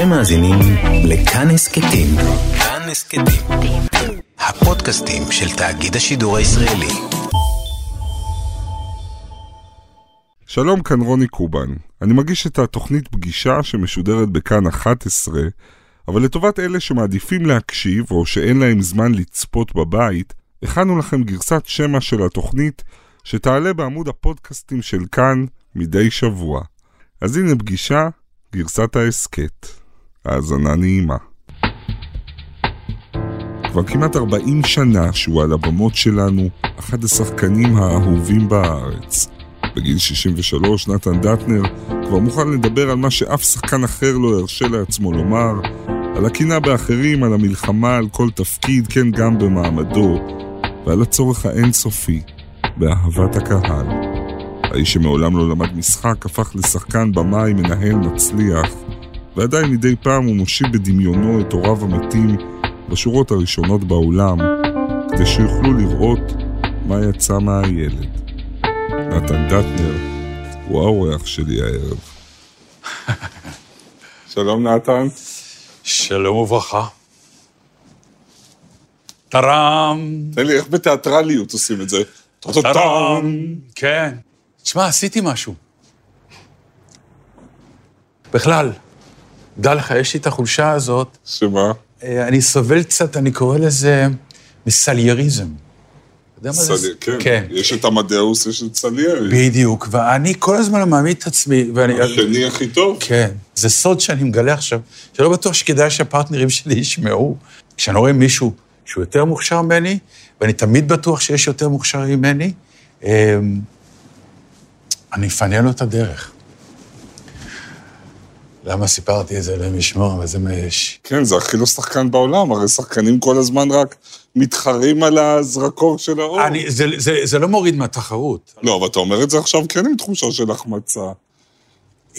אתם מאזינים לכאן הסכתים. כאן הסכתים. הפודקאסטים של תאגיד השידור הישראלי. שלום, כאן רוני קובן. אני מגיש את התוכנית פגישה שמשודרת בכאן 11, אבל לטובת אלה שמעדיפים להקשיב או שאין להם זמן לצפות בבית, הכנו לכם גרסת שמע של התוכנית שתעלה בעמוד הפודקאסטים של כאן מדי שבוע. אז הנה פגישה, גרסת ההסכת. האזנה נעימה. כבר כמעט 40 שנה שהוא על הבמות שלנו, אחד השחקנים האהובים בארץ. בגיל 63, נתן דטנר כבר מוכן לדבר על מה שאף שחקן אחר לא ירשה לעצמו לומר, על הקינה באחרים, על המלחמה, על כל תפקיד, כן גם במעמדו, ועל הצורך האינסופי באהבת הקהל. האיש שמעולם לא למד משחק הפך לשחקן במאי מנהל מצליח, ועדיין מדי פעם הוא מושיב בדמיונו את הוריו המתים בשורות הראשונות באולם, כדי שיוכלו לראות מה יצא מהילד. נתן דטנר הוא האורח שלי הערב. שלום נתן. שלום וברכה. טראם. תן לי, איך בתיאטרליות עושים את זה? טראם. כן. תשמע, עשיתי משהו. בכלל, דע לך, יש לי את החולשה הזאת. שמה? אה, אני סובל קצת, אני קורא לזה מסלייריזם. יודע מה זה? כן. כן. יש את המדאוס, יש את סליירי. בדיוק, ואני כל הזמן מעמיד את עצמי, ואני... השני הכי טוב. כן, זה סוד שאני מגלה עכשיו, שלא בטוח שכדאי שהפרטנרים שלי ישמעו. כשאני רואה מישהו שהוא יותר מוכשר ממני, ואני תמיד בטוח שיש יותר מוכשרים ממני, אמ, אני אפנה לו את הדרך. למה סיפרתי את זה? אלוהים ישמור, אבל זה מה יש. כן, זה הכי לא שחקן בעולם, הרי שחקנים כל הזמן רק מתחרים על הזרקור של האור. אני, זה, זה, זה לא מוריד מהתחרות. לא, אבל אתה אומר את זה עכשיו כן עם תחושה של החמצה.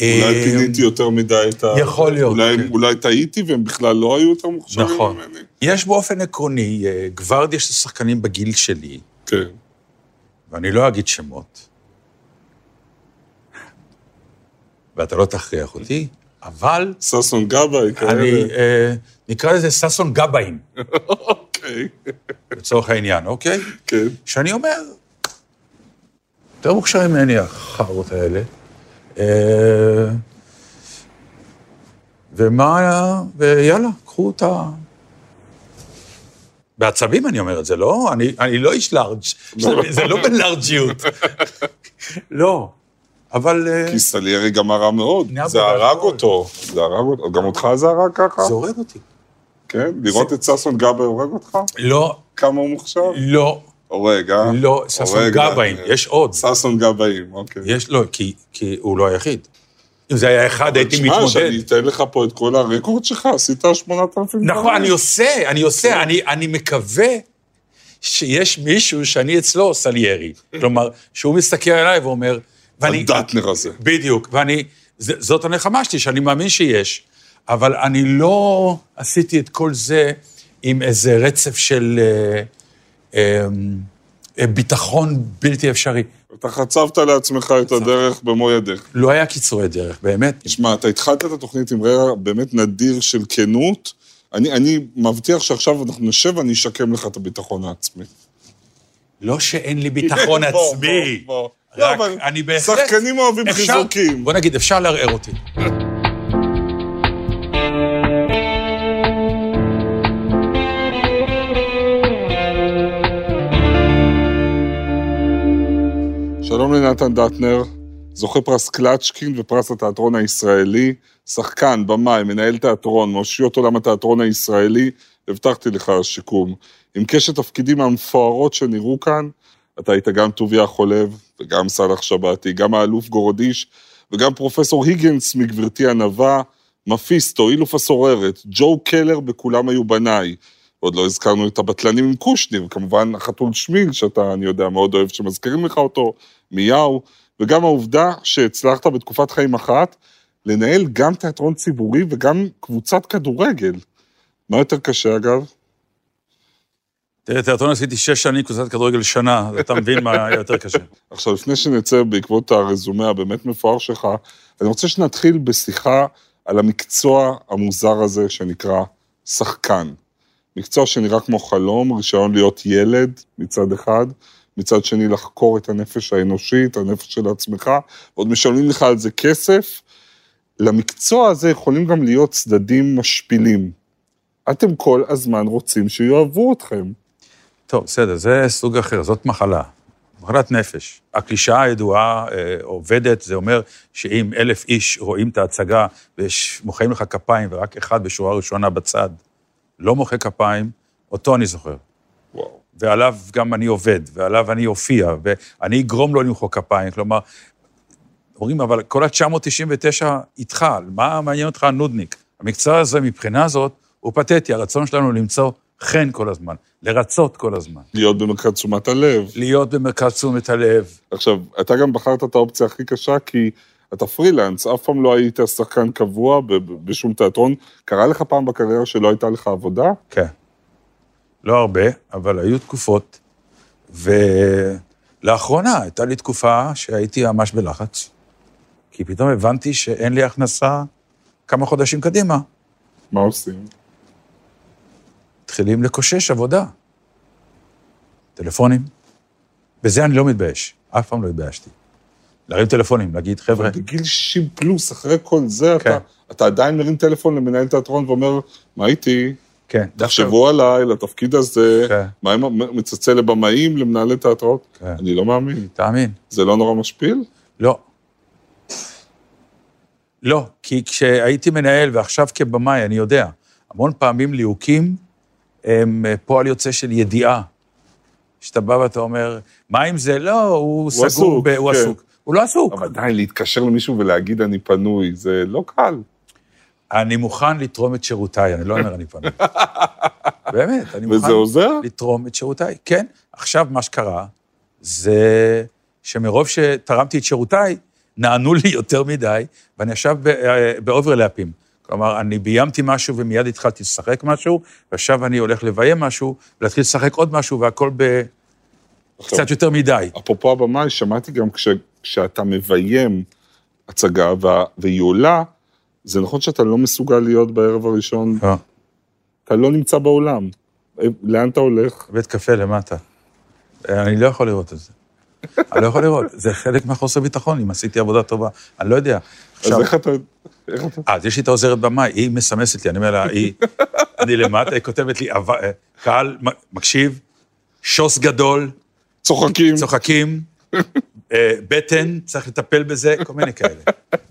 אולי אמ, פיניתי יותר מדי את ה... יכול להיות, אולי, כן. אולי טעיתי והם בכלל לא היו יותר מוכשרים נכון. ממני. יש באופן עקרוני אה, גווארדיה של שחקנים בגיל שלי, כן. ואני לא אגיד שמות, ואתה לא תכריח אותי, אבל ששון גבאי, כאלה. אני, אה, נקרא לזה ששון גבאים, אוקיי, לצורך העניין, אוקיי? כן. שאני אומר, יותר מוכשרים ממני החארות האלה, אה, ומה, ויאללה, קחו אותה. בעצבים אני אומר את זה, לא? אני, אני לא איש לארג', זה, זה לא בלארג'יות. לא, אבל אה, כי סליירי גם הרע מאוד. זה הרג בהכל. אותו. זה הרג אותו. גם אותך זה הרג ככה? זה הורג אותי. כן? לראות את ששון גבאי הורג אותך? לא, כמה הוא מוכשר? לא, הורג, אה? לא, ששון גבאים, אה, יש עוד. ששון גבאים, אוקיי. יש, לא, כי, הוא לא היחיד. אם זה היה אחד, הייתי תשמע, מתמודד. שאני אתן לך פה את כל הרקורד שלך, עשית 8,000 נכון, אני עושה, אני עושה, אני, אני מקווה שיש מישהו שאני אצלו סליירי. כלומר, שהוא מסתכל עליי ואומר, ואני... הדטנר הזה. בדיוק, ואני... ז- זאת הנחמה שלי, שאני מאמין שיש. אבל אני לא עשיתי את כל זה עם איזה רצף של אה, אה, אה, ביטחון בלתי אפשרי. אתה חצבת לעצמך את הדרך במו ידיך. לא היה קיצורי דרך, באמת. תשמע, אתה התחלת את התוכנית עם רגע באמת נדיר של כנות. אני, אני מבטיח שעכשיו אנחנו נשב ואני אשקם לך את הביטחון העצמי. לא שאין לי ביטחון בוא, עצמי. בוא, בוא. לא, רק אבל אני בהחלט... שחקנים אוהבים אפשר- חיזוקים. בוא נגיד, אפשר לערער אותי. שלום לנתן דטנר, זוכה פרס קלצ'קין ופרס התיאטרון הישראלי, שחקן, במאי, מנהל תיאטרון, מאושיות עולם התיאטרון הישראלי, הבטחתי לך שיקום. עם קשת תפקידים המפוארות שנראו כאן, אתה היית גם טוביה חולב, וגם סאלח שבתי, גם האלוף גורודיש, וגם פרופסור היגנס מגברתי ענווה, מפיסטו, אילוף הסוררת, ג'ו קלר בכולם היו בניי. עוד לא הזכרנו את הבטלנים עם קושניר, כמובן החתול שמיל, שאתה, אני יודע, מאוד אוהב שמזכירים לך אותו, מיהו, וגם העובדה שהצלחת בתקופת חיים אחת לנהל גם תיאטרון ציבורי וגם קבוצת כדורגל. מה יותר קשה, אגב? תראה, תיאטרון עשיתי שש שנים, קבוצת כדורגל שנה, אז אתה מבין מה היה יותר קשה. עכשיו, לפני שנצא בעקבות הרזומה הבאמת מפואר שלך, אני רוצה שנתחיל בשיחה על המקצוע המוזר הזה שנקרא שחקן. מקצוע שנראה כמו חלום, רישיון להיות ילד מצד אחד, מצד שני לחקור את הנפש האנושית, הנפש של עצמך, ועוד משלמים לך על זה כסף. למקצוע הזה יכולים גם להיות צדדים משפילים. אתם כל הזמן רוצים שיאהבו אתכם. טוב, בסדר, זה סוג אחר, זאת מחלה. מחלת נפש. הקלישאה הידועה אה, עובדת, זה אומר שאם אלף איש רואים את ההצגה ומוחאים לך כפיים ורק אחד בשורה ראשונה בצד לא מוחא כפיים, אותו אני זוכר. וואו. ועליו גם אני עובד, ועליו אני אופיע, ואני אגרום לו למחוא כפיים. כלומר, אומרים, אבל כל ה-999 איתך, מה מעניין אותך הנודניק? המקצוע הזה, מבחינה זאת, הוא פתטי, הרצון שלנו למצוא חן כל הזמן, לרצות כל הזמן. להיות במרכז תשומת הלב. להיות במרכז תשומת הלב. עכשיו, אתה גם בחרת את האופציה הכי קשה, כי אתה פרילנס, אף פעם לא היית שחקן קבוע בשום תיאטרון. קרה לך פעם בקריירה שלא הייתה לך עבודה? כן. לא הרבה, אבל היו תקופות, ולאחרונה הייתה לי תקופה שהייתי ממש בלחץ, כי פתאום הבנתי שאין לי הכנסה כמה חודשים קדימה. מה עושים? מתחילים לקושש עבודה. טלפונים. בזה אני לא מתבייש, אף פעם לא התביישתי. להרים טלפונים, להגיד, חבר'ה, בגיל 60 פלוס, אחרי כל זה, כן. אתה, אתה עדיין מרים טלפון למנהל תיאטרון ואומר, מה איתי? כן, תחשבו עליי, לתפקיד הזה, כן. מה אם מצלצל לבמאים, למנהלי תיאטרות? כן. אני לא מאמין. תאמין. זה לא נורא משפיל? לא. לא, כי כשהייתי מנהל ועכשיו כבמאי, אני יודע, המון פעמים ליהוקים הם אה, פועל יוצא של ידיעה. שאתה בא ואתה אומר, מה אם זה? לא, הוא, סגור, עסוק, ב... הוא כן. עסוק. הוא לא עסוק. אבל עדיין להתקשר למישהו ולהגיד אני פנוי, זה לא קל. אני מוכן לתרום את שירותיי, אני לא אומר אני פנוי. באמת, אני מוכן עוזר? לתרום את שירותיי. כן, עכשיו מה שקרה, זה שמרוב שתרמתי את שירותיי, נענו לי יותר מדי, ואני עכשיו אה, באוברלאפים. כלומר, אני ביימתי משהו ומיד התחלתי לשחק משהו, ועכשיו אני הולך לביים משהו, ולהתחיל לשחק עוד משהו, והכל עכשיו, בקצת יותר מדי. אפרופו הבמאי, שמעתי גם כש, כשאתה מביים הצגה וה- והיא עולה, זה נכון שאתה לא מסוגל להיות בערב הראשון, לא, אתה לא נמצא באולם. אה, לאן אתה הולך? בית קפה למטה. אני לא יכול לראות את זה. אני לא יכול לראות, זה חלק מהחוסר ביטחון, אם עשיתי עבודה טובה, אני לא יודע. אז עכשיו, אתה... איך אתה... אז יש לי את העוזרת במאי, היא מסמסת לי, אני אומר לה, היא, אני למטה, היא כותבת לי, "אבל- אה, קהל מקשיב, שוס גדול, צוחקים. צוחקים, אה, בטן, צריך לטפל בזה, כל מיני כאלה.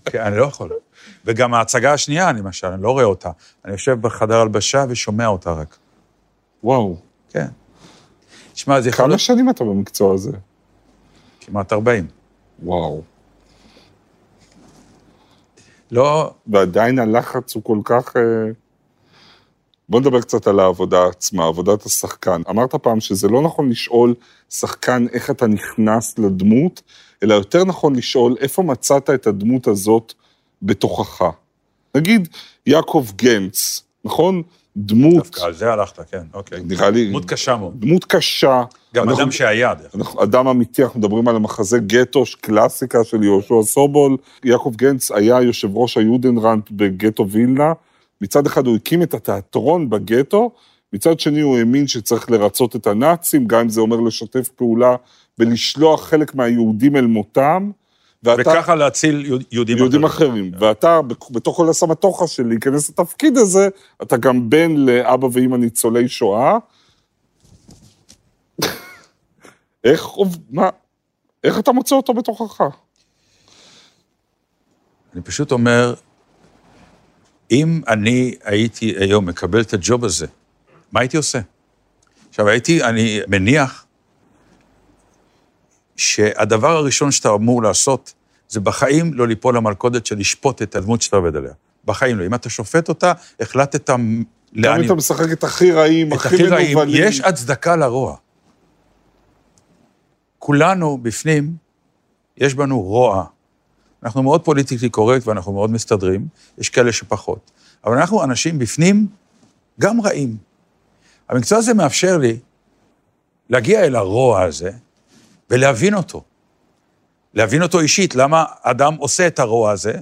כן, אני לא יכול. וגם ההצגה השנייה, אני למשל, אני לא רואה אותה. אני יושב בחדר הלבשה ושומע אותה רק. וואו. כן. תשמע, זה יכול כמה להיות שנים אתה במקצוע הזה? כמעט 40. וואו. לא, ועדיין הלחץ הוא כל כך... אה, בוא נדבר קצת על העבודה עצמה, עבודת השחקן. אמרת פעם שזה לא נכון לשאול שחקן איך אתה נכנס לדמות, אלא יותר נכון לשאול איפה מצאת את הדמות הזאת בתוכך. נגיד יעקב גנץ, נכון? דמות, דווקא על זה הלכת, כן, אוקיי. נראה לי, דמות קשה מאוד. דמות קשה. גם אנחנו- אדם שהיה, דרך אגב. אנחנו, אדם אמיתי, אנחנו מדברים על המחזה גטו, קלאסיקה של יהושע סובול. יעקב גנץ היה יושב ראש היודנרנט בגטו וילנה. מצד אחד הוא הקים את התיאטרון בגטו, מצד שני הוא האמין שצריך לרצות את הנאצים, גם אם זה אומר לשתף פעולה ולשלוח חלק מהיהודים אל מותם. ואתה, וככה להציל יהוד- יהודים יהודים אחרים. ואתה, בתוך כל הסמטוחה של להיכנס לתפקיד הזה, אתה גם בן לאבא ואימא ניצולי שואה. איך, מה, איך אתה מוצא אותו בתוכך? אני פשוט אומר, אם אני הייתי היום מקבל את הג'וב הזה, מה הייתי עושה? עכשיו, הייתי, אני מניח שהדבר הראשון שאתה אמור לעשות, זה בחיים לא ליפול למלכודת של לשפוט את הדמות שאתה עובד עליה. בחיים לא. אם אתה שופט אותה, החלטת גם לאן אם היא... אתה משחק את הכי רעים, את הכי מנוולים. יש הצדקה לרוע. כולנו בפנים, יש בנו רוע. אנחנו מאוד פוליטיקלי קורקט ואנחנו מאוד מסתדרים, יש כאלה שפחות. אבל אנחנו אנשים בפנים גם רעים. המקצוע הזה מאפשר לי להגיע אל הרוע הזה ולהבין אותו. להבין אותו אישית, למה אדם עושה את הרוע הזה,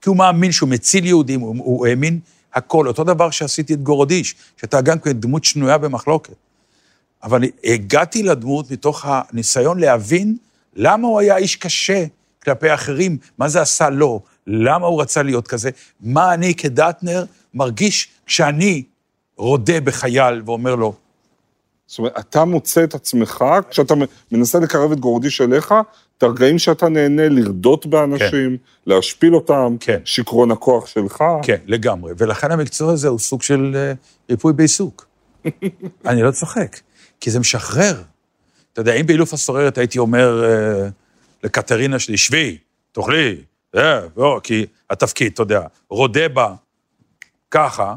כי הוא מאמין שהוא מציל יהודים, הוא, הוא האמין הכל. אותו דבר שעשיתי את גורודיש, שאתה גם כן דמות שנויה במחלוקת. אבל הגעתי לדמות מתוך הניסיון להבין למה הוא היה איש קשה כלפי אחרים, מה זה עשה לו, למה הוא רצה להיות כזה, מה אני כדטנר מרגיש כשאני רודה בחייל ואומר לו, זאת אומרת, אתה מוצא את עצמך, כשאתה מנסה לקרב את גורדיש אליך, את הרגעים שאתה נהנה לרדות באנשים, להשפיל אותם, כן. שיכרון הכוח שלך. כן, לגמרי. ולכן המקצוע הזה הוא סוג של אה, ריפוי בעיסוק. אני לא צוחק, כי זה משחרר. אתה יודע, אם באילוף הסוררת הייתי אומר אה, לקטרינה שלי, שבי, תאכלי, אה, לא, כי התפקיד, אתה יודע, רודה בה, ככה,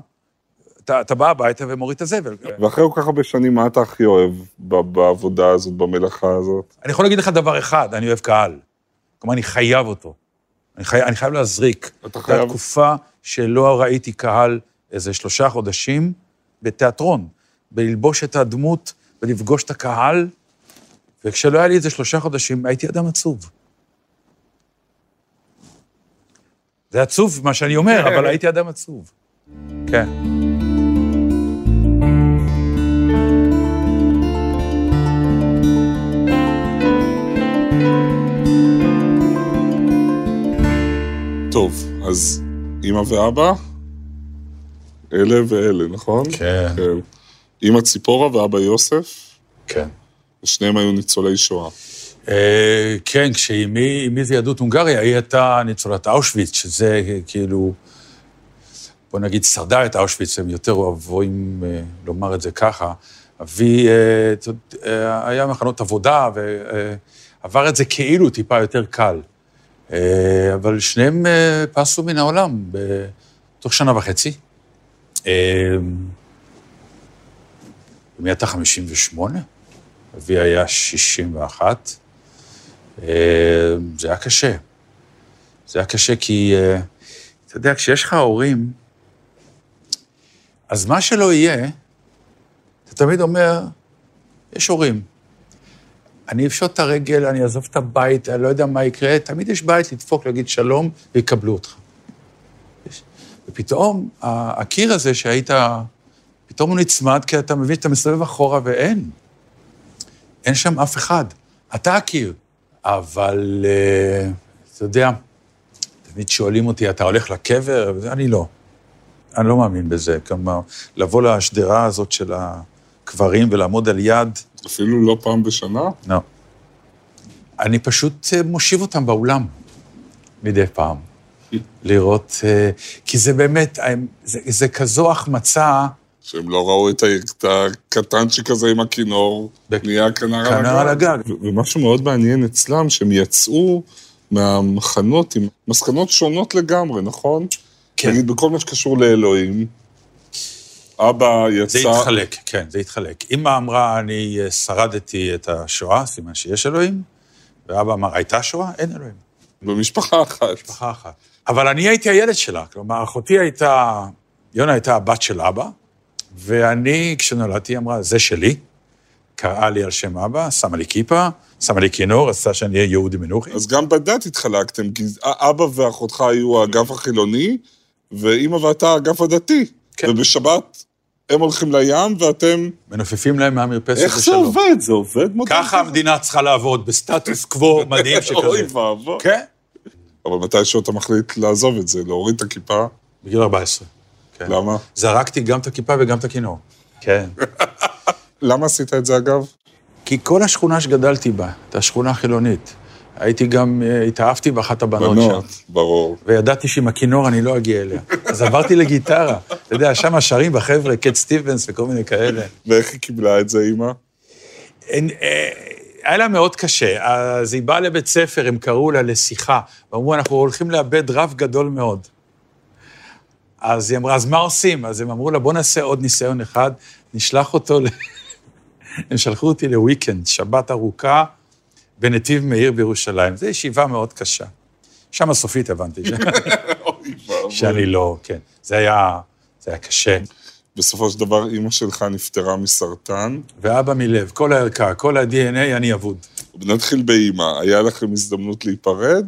אתה, אתה בא הביתה ומוריד את הזבל. ואחרי כל כך הרבה שנים, מה אתה הכי אוהב בעבודה הזאת, במלאכה הזאת? אני יכול להגיד לך דבר אחד, אני אוהב קהל. כלומר, אני חייב אותו. אני חייב, אני חייב להזריק. אתה זו חייב- התקופה שלא ראיתי קהל איזה שלושה חודשים בתיאטרון, בללבוש את הדמות ולפגוש את הקהל, וכשלא היה לי את זה שלושה חודשים, הייתי אדם עצוב. זה עצוב מה שאני אומר, אבל הייתי אדם עצוב. כן. טוב, אז אימא ואבא, אלה ואלה, נכון? כן. כן. אימא ציפורה ואבא יוסף, כן. ושניהם היו ניצולי שואה. אה, כן, כשאימי, אמי זה יהדות הונגריה, היא הייתה ניצולת אושוויץ, שזה אה, כאילו, בוא נגיד, שרדה את אושוויץ, הם יותר אוהבים אה, לומר את זה ככה. אבי אה, אה, היה מחנות עבודה, ועבר את זה כאילו טיפה יותר קל. אה, אבל שניהם אה, פסו מן העולם בתוך שנה וחצי. אמי הייתה 58, אבי היה 61. אה, זה היה קשה. זה היה קשה כי, אתה יודע, כשיש לך הורים, אז מה שלא יהיה, אתה תמיד אומר, יש הורים. אני אפשוט את הרגל, אני אעזוב את הבית, אני לא יודע מה יקרה, תמיד יש בית לדפוק, להגיד שלום, ויקבלו אותך. ופתאום, הקיר הזה שהיית, פתאום הוא נצמד, כי אתה מבין שאתה מסתובב אחורה ואין. אין שם אף אחד. אתה הקיר. אבל, אה, אתה יודע, תמיד שואלים אותי, אתה הולך לקבר? אני לא. אני לא מאמין בזה. כלומר, לבוא לשדרה הזאת של הקברים ולעמוד על יד, אפילו לא פעם בשנה? לא. אני פשוט אה, מושיב אותם באולם מדי פעם, לראות, אה, כי זה באמת, אה, זה, זה כזו החמצה, שהם לא ראו את. את הקטנצ'יק הזה עם הכינור, בק- נהיה כנר על הגג. ו- ומשהו מאוד מעניין אצלם, שהם יצאו מהמחנות עם מסקנות שונות לגמרי, נכון? כן. נגיד, בכל מה שקשור לאלוהים, אבא יצא... זה התחלק, כן, זה התחלק. אמא אמרה, אני אה, שרדתי את השואה, סימן שיש אלוהים, ואבא אמר, הייתה שואה? אין אלוהים. במשפחה אחת. משפחה אחת. אבל אני הייתי הילד שלה, כלומר, אחותי הייתה, יונה הייתה הבת של אבא, ואני, כשנולדתי, היא אמרה, זה שלי, קראה לי על שם אבא, שמה לי כיפה, שמה לי כינור, רצתה שאני אהיה יהודי מנוחי. אז גם בדת התחלקתם, כי אבא ואחותך היו האגף החילוני, ואימא ואתה האגף הדתי. כן. ובשבת הם הולכים לים, ואתם... מנופפים להם מהמרפסת איך זה בשלום. עובד? זה עובד מודל ככה המדינה צריכה לעבוד, בסטטוס קוו מדהים אוי שכזה. ואבוי. כן, אבל מתישהו אתה מחליט לעזוב את זה, להוריד את הכיפה, בגיל 14. כן. למה? זרקתי גם את הכיפה וגם את הכינור. כן. למה עשית את זה אגב? כי כל השכונה שגדלתי בה, הייתה שכונה חילונית. הייתי גם, אה, התאהבתי באחת הבנות שם. בנות, ברור. וידעתי שעם הכינור אני לא אגיע אליה. אז עברתי לגיטרה. אתה יודע, שם שרים בחבר'ה, קט סטיבנס וכל מיני כאלה. ואיך היא קיבלה את זה, אימא? אה, היה לה מאוד קשה. אז היא באה לבית ספר, הם קראו לה לשיחה, ואמרו, אנחנו הולכים לאבד רב גדול מאוד. אז היא אמרה, אז מה עושים? אז הם אמרו לה, בוא נעשה עוד ניסיון אחד, נשלח אותו ל... הם שלחו אותי לוויקנד, שבת ארוכה, בנתיב מאיר בירושלים. זו ישיבה מאוד קשה. שם סופית הבנתי. שאני לא, כן. זה היה, זה היה קשה. בסופו של דבר, אימא שלך נפטרה מסרטן. ואבא מלב, כל הערכה, כל ה-DNA, אני אבוד. נתחיל באימא, היה לכם הזדמנות להיפרד?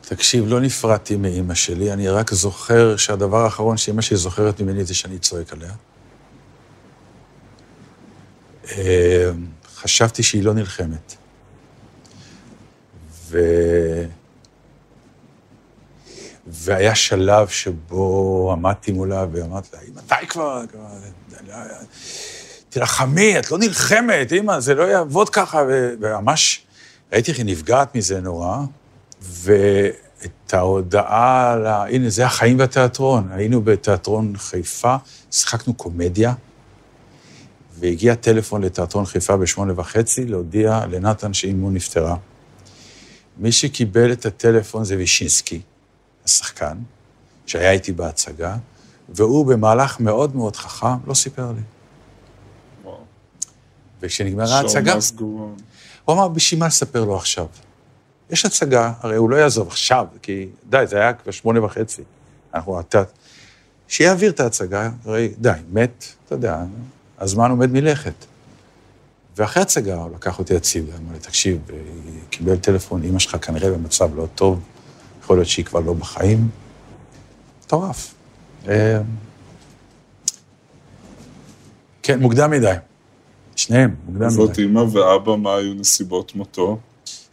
תקשיב, לא נפרדתי מאימא שלי, אני רק זוכר שהדבר האחרון שאימא שלי זוכרת ממני זה שאני צועק עליה. אה, חשבתי שהיא לא נלחמת. ו... והיה שלב שבו עמדתי מולה ואמרתי לה, מתי כבר? תילחמי, את לא נלחמת, אמא, זה לא יעבוד ככה. וממש ראיתי איך היא נפגעת מזה נורא, ואת ההודעה על ה... הנה, זה החיים בתיאטרון. היינו בתיאטרון חיפה, שיחקנו קומדיה, והגיע טלפון לתיאטרון חיפה בשמונה וחצי להודיע לנתן שאימו נפטרה. מי שקיבל את הטלפון זה וישינסקי, השחקן, שהיה איתי בהצגה, והוא במהלך מאוד מאוד חכם לא סיפר לי. וכשנגמרה ההצגה, הוא אמר, בשביל מה לספר לו עכשיו? יש הצגה, הרי הוא לא יעזוב עכשיו, כי די, זה היה כבר שמונה וחצי. אנחנו. שיעביר את ההצגה, הרי די, מת, אתה יודע, הזמן עומד מלכת. ואחרי הצגה הוא לקח אותי הצידה, אמר לי, תקשיב, קיבל טלפון, אמא שלך כנראה במצב לא טוב, יכול להיות שהיא כבר לא בחיים. מטורף. אה, כן, מוקדם מדי. שניהם, מוקדם מדי. זאת אימא ואבא, מה היו נסיבות מותו?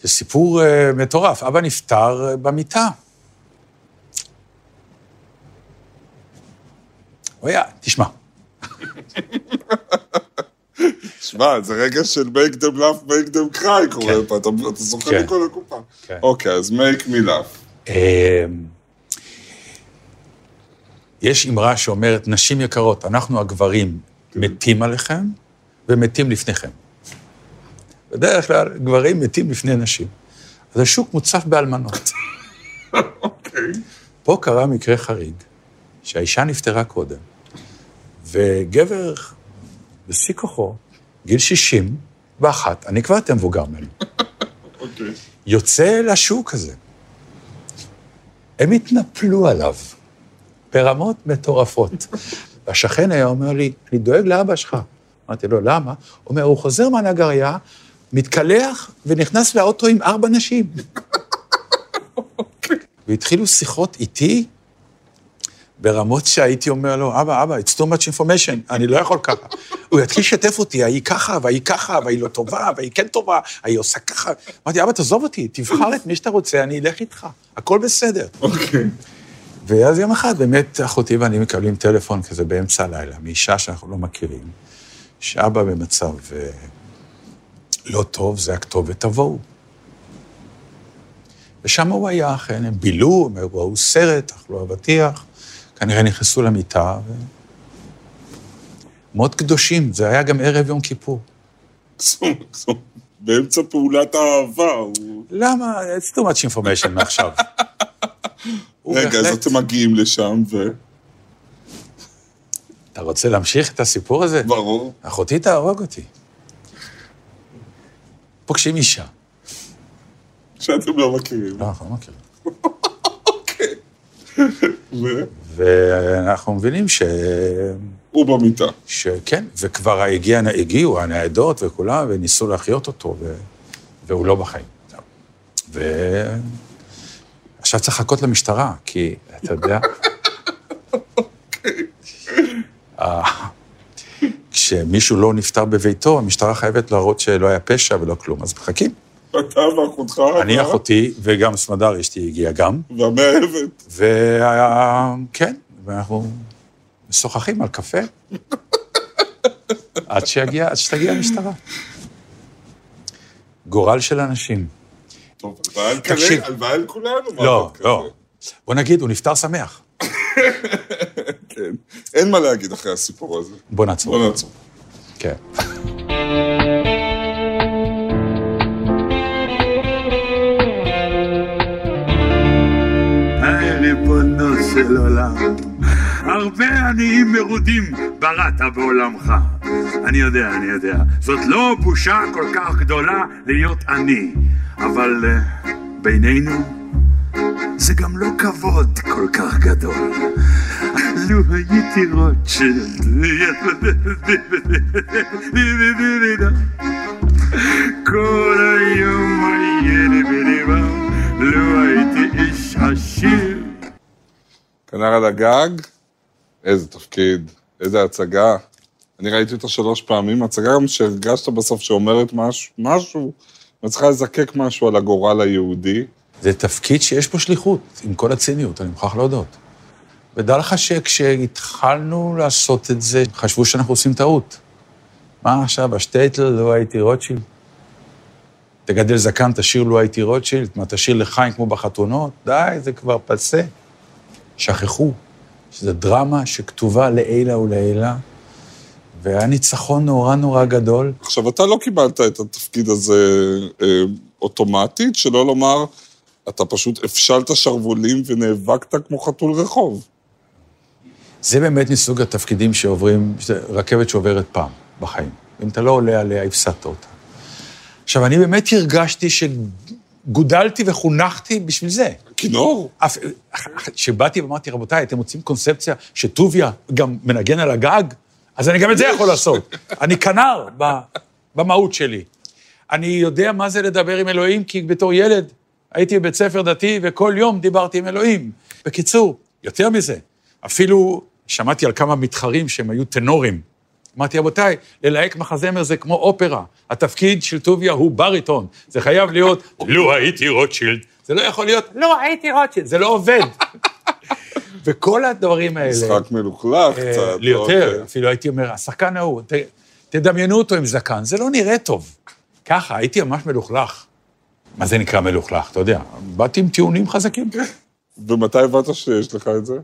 זה סיפור uh, מטורף. אבא נפטר במיטה. אוי, תשמע. שמע, זה רגע של make them laugh, make them cry קורה כן. פה, אתה, זוכר כן. מכל הקופה. כן. אוקיי, אז make me laugh. אמ, יש אמרה שאומרת, נשים יקרות, אנחנו הגברים כן. מתים עליכם ומתים לפניכם. בדרך כלל גברים מתים לפני נשים. אז השוק מוצף באלמנות. אוקיי. פה קרה מקרה חריג, שהאישה נפטרה קודם, וגבר בשיא כוחו גיל 60 ואחת, אני כבר יותר מבוגר ממנו. אוקיי. יוצא לשוק הזה. הם התנפלו עליו ברמות מטורפות. והשכן היה אומר לי, אני דואג לאבא שלך. אמרתי לו, למה? הוא אומר, הוא חוזר מהנגריה, מתקלח ונכנס לאוטו עם ארבע נשים. אוקיי. והתחילו שיחות איתי ברמות שהייתי אומר לו, אבא, אבא, it's too much information, אני לא יכול ככה. הוא יתחיל לשתף אותי, ההיא ככה, והיא ככה, והיא לא טובה, והיא כן טובה, ההיא עושה ככה. אמרתי, אבא, תעזוב אותי, תבחר את מי שאתה רוצה, אני אלך איתך, הכל בסדר. אוקיי. ואז יום אחד באמת אחותי ואני מקבלים טלפון כזה באמצע הלילה, מאישה שאנחנו לא מכירים, שאבא במצב אה, לא טוב, זה הכתובת, תבואו. ושם הוא היה, אכן, הם בילו, הם ראו סרט, אכלו אבטיח. כנראה נכנסו למיטה, ו... מאוד קדושים, זה היה גם ערב יום כיפור. באמצע פעולת האהבה. למה? It's too much information מעכשיו. רגע, אז אתם מגיעים לשם ו... אתה רוצה להמשיך את הסיפור הזה? ברור. אחותי תהרוג אותי. פוגשים אישה. שאתם לא מכירים. לא, אנחנו לא מכירים. אוקיי. ואנחנו מבינים ש... הוא במיטה. שכן, וכבר הגיע, הגיעו הניידות וכולם, וניסו להחיות אותו, ו... והוא לא בחיים. ועכשיו צריך לחכות למשטרה, כי אתה יודע... כשמישהו לא נפטר בביתו, המשטרה חייבת להראות שלא היה פשע ולא כלום, אז מחכים. אתה ואחותך. אני אחותי, וגם סמדר אשתי הגיעה גם. והמאהבת. וכן, ואנחנו משוחחים על קפה. עד שיגיע, עד שתגיע המשטרה. גורל של אנשים. טוב, הלוואי על כולנו. לא, לא. בוא נגיד, הוא נפטר שמח. כן. אין מה להגיד אחרי הסיפור הזה. בוא נעצור. בוא נעצור. כן. של עולם. הרבה עניים מרודים בראת בעולמך. אני יודע, אני יודע. זאת לא בושה כל כך גדולה להיות עני, אבל uh, בינינו זה גם לא כבוד כל כך גדול. לו הייתי רוטשילד, כל היום היה לי בליבה, לו הייתי איש כנר על הגג, איזה תפקיד, איזה הצגה. אני ראיתי אותה שלוש פעמים, הצגה גם שהרגשת בסוף שאומרת משהו, משהו, וצריכה לזקק משהו על הגורל היהודי. זה תפקיד שיש בו שליחות, עם כל הציניות, אני מוכרח להודות. ודע לך שכשהתחלנו לעשות את זה, חשבו שאנחנו עושים טעות. מה עכשיו, השטייטל, לא הייתי רוטשילד? תגדל זקן, תשאיר לו הייתי רוטשילד? מה, תשאיר לחיים כמו בחתונות? די, זה כבר פסה. שכחו שזו דרמה שכתובה לעילא ולעילא, והיה ניצחון נורא נורא גדול. עכשיו, אתה לא קיבלת את התפקיד הזה אה, אוטומטית, שלא לומר, אתה פשוט הפשלת שרוולים ונאבקת כמו חתול רחוב. זה באמת מסוג התפקידים שעוברים, רכבת שעוברת פעם בחיים. אם אתה לא עולה עליה, הפסדת אותה. עכשיו, אני באמת הרגשתי שגודלתי וחונכתי בשביל זה. כינור? כשבאתי ואמרתי, רבותיי, אתם רוצים קונספציה שטוביה גם מנגן על הגג? אז אני גם את זה יכול לעשות. אני כנר במהות שלי. אני יודע מה זה לדבר עם אלוהים, כי בתור ילד הייתי בבית ספר דתי וכל יום דיברתי עם אלוהים. בקיצור, יותר מזה, אפילו שמעתי על כמה מתחרים שהם היו טנורים. אמרתי, רבותיי, ללהק מחזמר זה כמו אופרה. התפקיד של טוביה הוא בריטון. זה חייב להיות, לו הייתי רוטשילד. זה לא יכול להיות, לא הייתי רוטשילד. זה לא עובד. וכל הדברים האלה... משחק מלוכלך אה, קצת. לי יותר, אוקיי. אפילו הייתי אומר, השחקן ההוא, תדמיינו אותו עם זקן, זה לא נראה טוב. ככה, הייתי ממש מלוכלך. מה זה נקרא מלוכלך? אתה יודע, באתי עם טיעונים חזקים. ומתי הבנת שיש לך את זה?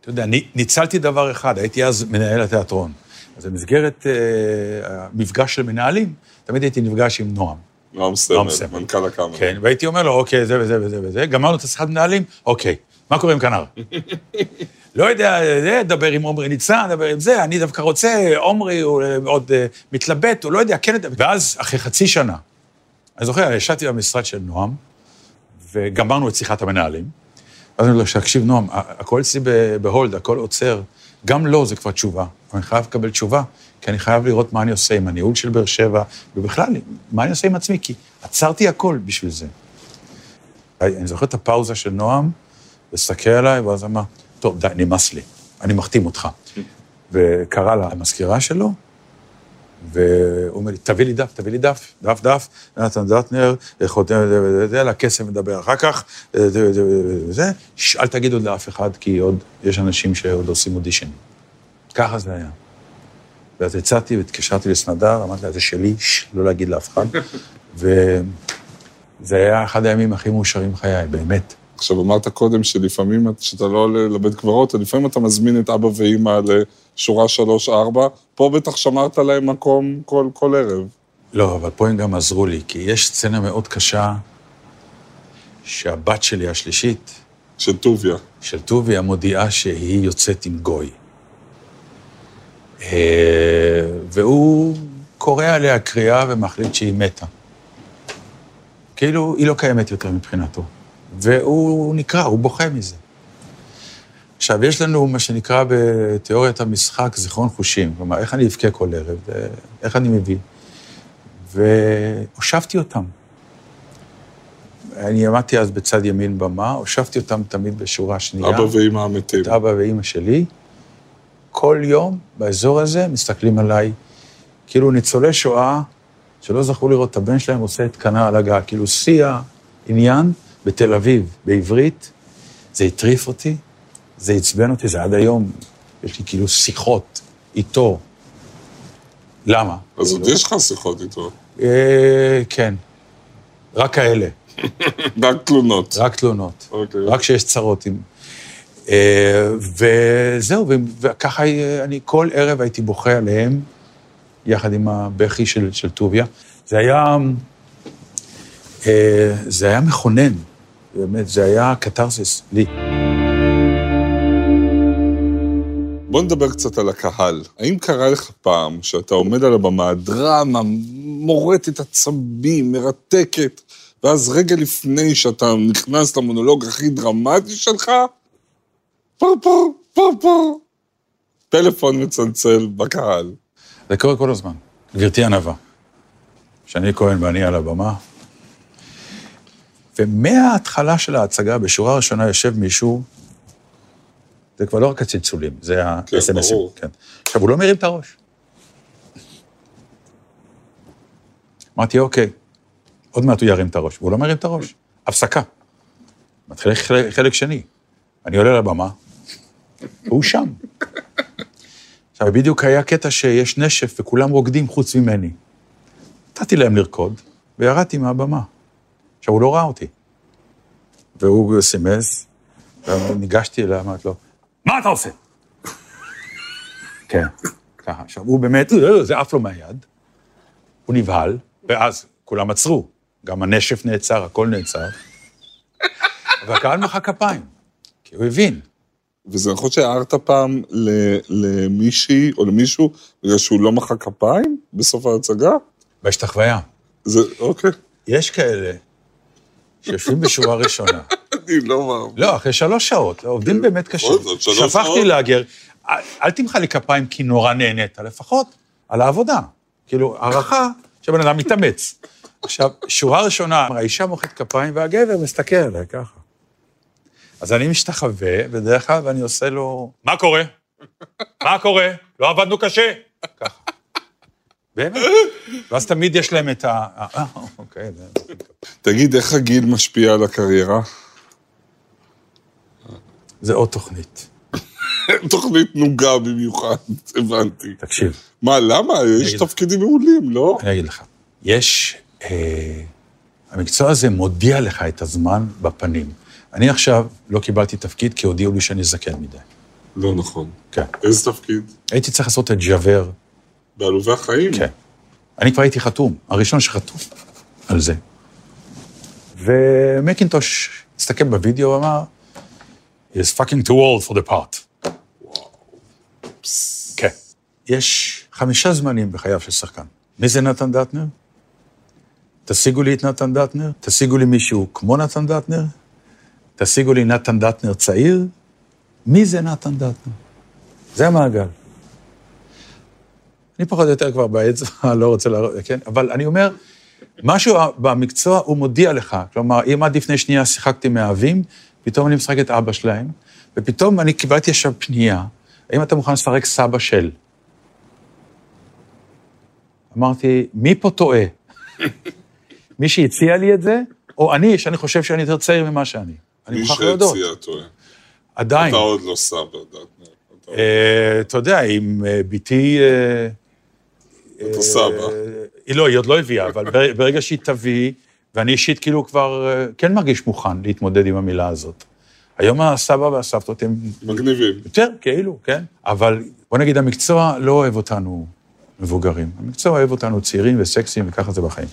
אתה יודע, אני ניצלתי דבר אחד, הייתי אז מנהל התיאטרון. אז במסגרת אה, המפגש של מנהלים, תמיד הייתי נפגש עם נועם. נועם סמל. מנכ"ל הקאמרה. כן, והייתי אומר לו, אוקיי, זה וזה וזה וזה, גמרנו את השיחת מנהלים, אוקיי, מה קורה עם כנר? לא יודע, זה, דבר עם עומרי ניצן, דבר עם זה, אני דווקא רוצה, עומרי הוא אה, עוד אה, מתלבט, הוא לא יודע, כן. ואז, אחרי חצי שנה, אני זוכר, ישבתי במשרד של נועם, וגמרנו את שיחת המנהלים. ואז אני אומר לו, תקשיב, נועם, הכל אצלי בהולד, הכל עוצר. גם לא, זה כבר תשובה. אני חייב לקבל תשובה, כי אני חייב לראות מה אני עושה עם הניהול של באר שבע, ובכלל, מה אני עושה עם עצמי, כי עצרתי הכל בשביל זה. אני זוכר את הפאוזה של נועם, הסתכל עליי, ואז אמר, טוב, די, נמאס לי, אני מחתים אותך. וקרא לה המזכירה שלו, והוא אומר לי, תביא לי דף, תביא לי דף, דף, דף, נתן דטנר, חותם, זה, לקסם מדבר אחר כך, זה, זה, זה, זה, ש- אל תגיד עוד לאף אחד, כי עוד, יש אנשים שעוד עושים אודישן. ככה זה היה. ואז יצאתי והתקשרתי לסנדר, אמרתי לה, זה שלי, לא להגיד לאף אחד. וזה היה אחד הימים הכי מאושרים בחיי, באמת. עכשיו, אמרת קודם שלפעמים, כשאתה לא עולה לבית קברות, לפעמים אתה מזמין את אבא ואימא לשורה שלוש-ארבע, פה בטח שמרת להם מקום כל, כל ערב. לא, אבל פה הם גם עזרו לי, כי יש סצנה מאוד קשה שהבת שלי השלישית, של טוביה. של טוביה, מודיעה שהיא יוצאת עם גוי. אה, והוא קורא עליה קריאה ומחליט שהיא מתה. כאילו, היא לא קיימת יותר מבחינתו. והוא נקרע, הוא בוכה מזה. עכשיו, יש לנו מה שנקרא בתיאוריית המשחק זיכרון חושים. כלומר, איך אני אבכה כל ערב, אה, איך אני מביא. והושבתי אותם. אני עמדתי אז בצד ימין במה, הושבתי אותם תמיד בשורה שנייה. אבא ואימא המתים. את אבא ואימא שלי. כל יום באזור הזה מסתכלים עליי, כאילו ניצולי שואה שלא זכו לראות את הבן שלהם עושה את קנה על הגג. כאילו שיא העניין בתל אביב, בעברית, זה הטריף אותי, זה עצבן אותי, זה עד היום, יש לי כאילו שיחות איתו. למה? אז עוד יש לך שיחות איתו. אה, כן, רק כאלה, רק תלונות. רק תלונות. אוקיי. רק כשיש צרות עם... אה, וזהו, וככה אה, אני כל ערב הייתי בוכה עליהם, יחד עם הבכי של, של טוביה. זה היה... אה, זה היה מכונן, באמת, זה היה קתרסיס לי. בוא נדבר קצת על הקהל. האם קרה לך פעם שאתה עומד על הבמה, דרמה, מורטת עצבים, מרתקת, ואז רגע לפני שאתה נכנס למונולוג הכי דרמטי שלך, פור פור, פור טלפון מצלצל בקהל. זה קורה כל הזמן. גברתי ענווה, שאני כהן ואני על הבמה, ומההתחלה של ההצגה, בשורה הראשונה יושב מישהו זה כבר לא רק הצלצולים, זה כן, ה-SMSים. ברור. כן. עכשיו, הוא לא מרים את הראש. אמרתי, אוקיי, עוד מעט הוא ירים את הראש, והוא לא מרים את הראש. הפסקה. מתחיל חלק, חלק שני. אני עולה לבמה, והוא שם. עכשיו, בדיוק היה קטע שיש נשף וכולם רוקדים חוץ ממני. נתתי להם לרקוד, וירדתי מהבמה. עכשיו, הוא לא ראה אותי. והוא סימס, וניגשתי אליו, אמרתי לו, מה אתה עושה? כן, ככה. עכשיו, הוא באמת, "אה, זה עף לו מהיד, הוא נבהל, ואז כולם עצרו. גם הנשף נעצר, הכל נעצר. והקהל מחא כפיים, כי הוא הבין. וזה נכון שהערת פעם למישהי או למישהו בגלל שהוא לא מחא כפיים בסוף ההצגה? בהשתחוויה. זה, אוקיי. יש כאלה שיושבים בשורה ראשונה. אני לא מאמין. לא, אחרי שלוש שעות, עובדים באמת קשה. זאת, שלוש שפכתי שעות. לאגר, אל- אל תמחא לי כפיים כי נורא נהנית, לפחות על העבודה. כאילו, הערכה שבן אדם מתאמץ. עכשיו, שורה ראשונה, האישה מוחאת כפיים והגבר מסתכל עליה ככה. אז אני משתחווה, בדרך כלל, ואני עושה לו, מה קורה? מה קורה? לא עבדנו קשה? ככה. באמת. ואז תמיד יש להם את ה... אה, אוקיי, זה... תגיד, איך הגיל משפיע על הקריירה? זה עוד תוכנית. תוכנית נוגה במיוחד, הבנתי. תקשיב. מה, למה? יש תפקידים מעולים, לא? אני אגיד לך, יש... אה, המקצוע הזה מודיע לך את הזמן בפנים. אני עכשיו לא קיבלתי תפקיד כי הודיעו לי שאני זקן מדי. לא נכון. כן. איזה תפקיד? הייתי צריך לעשות את ג'אבר. בעלובי החיים? כן. אני כבר הייתי חתום, הראשון שחתום על זה. ומקינטוש הסתכל בווידאו ואמר, he is fucking too old for the part. כן. יש חמישה זמנים בחייו של שחקן. מי זה נתן דטנר? תשיגו לי את נתן דטנר, תשיגו לי מישהו כמו נתן דטנר, תשיגו לי נתן דטנר צעיר, מי זה נתן דטנר? זה המעגל. אני פחות או יותר כבר באצבע, לא רוצה להראות, כן? אבל אני אומר, משהו במקצוע הוא מודיע לך. כלומר, אם עד לפני שנייה שיחקתי מאהבים, פתאום אני משחק את אבא שלהם, ופתאום אני קיבלתי עכשיו פנייה, האם אתה מוכן לשחק סבא של? אמרתי, מי פה טועה? מי שהציע לי את זה, או אני, שאני חושב שאני יותר צעיר ממה שאני. אני מי מוכרח להודות. שהציע טועה. עדיין. אתה עוד לא סבא, דטנר. אתה- יודע, אה, בתי... אתה סבא. היא לא, היא עוד לא הביאה, אבל בר- ברגע שהיא תביא, ואני אישית כאילו כבר אה, כן מרגיש מוכן להתמודד עם המילה הזאת. היום הסבא והסבתות הם מגניבים. יותר, כאילו, כן? אבל בוא נגיד, המקצוע לא אוהב אותנו מבוגרים. המקצוע אוהב אותנו צעירים וסקסיים, וככה זה בחיים.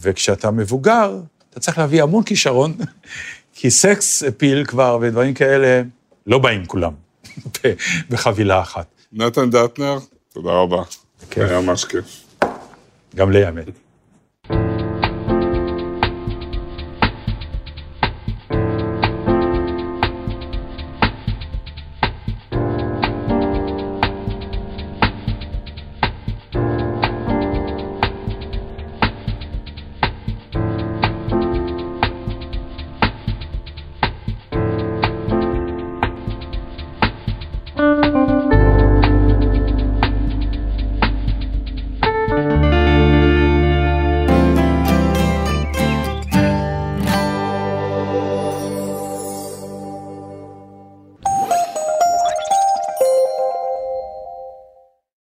וכשאתה מבוגר, אתה צריך להביא המון כישרון, כי סקס אפיל כבר ודברים כאלה לא באים כולם בחבילה אחת. נתן דטנר, תודה רבה. בכיף. היה ממש כיף. גם לי, האמת.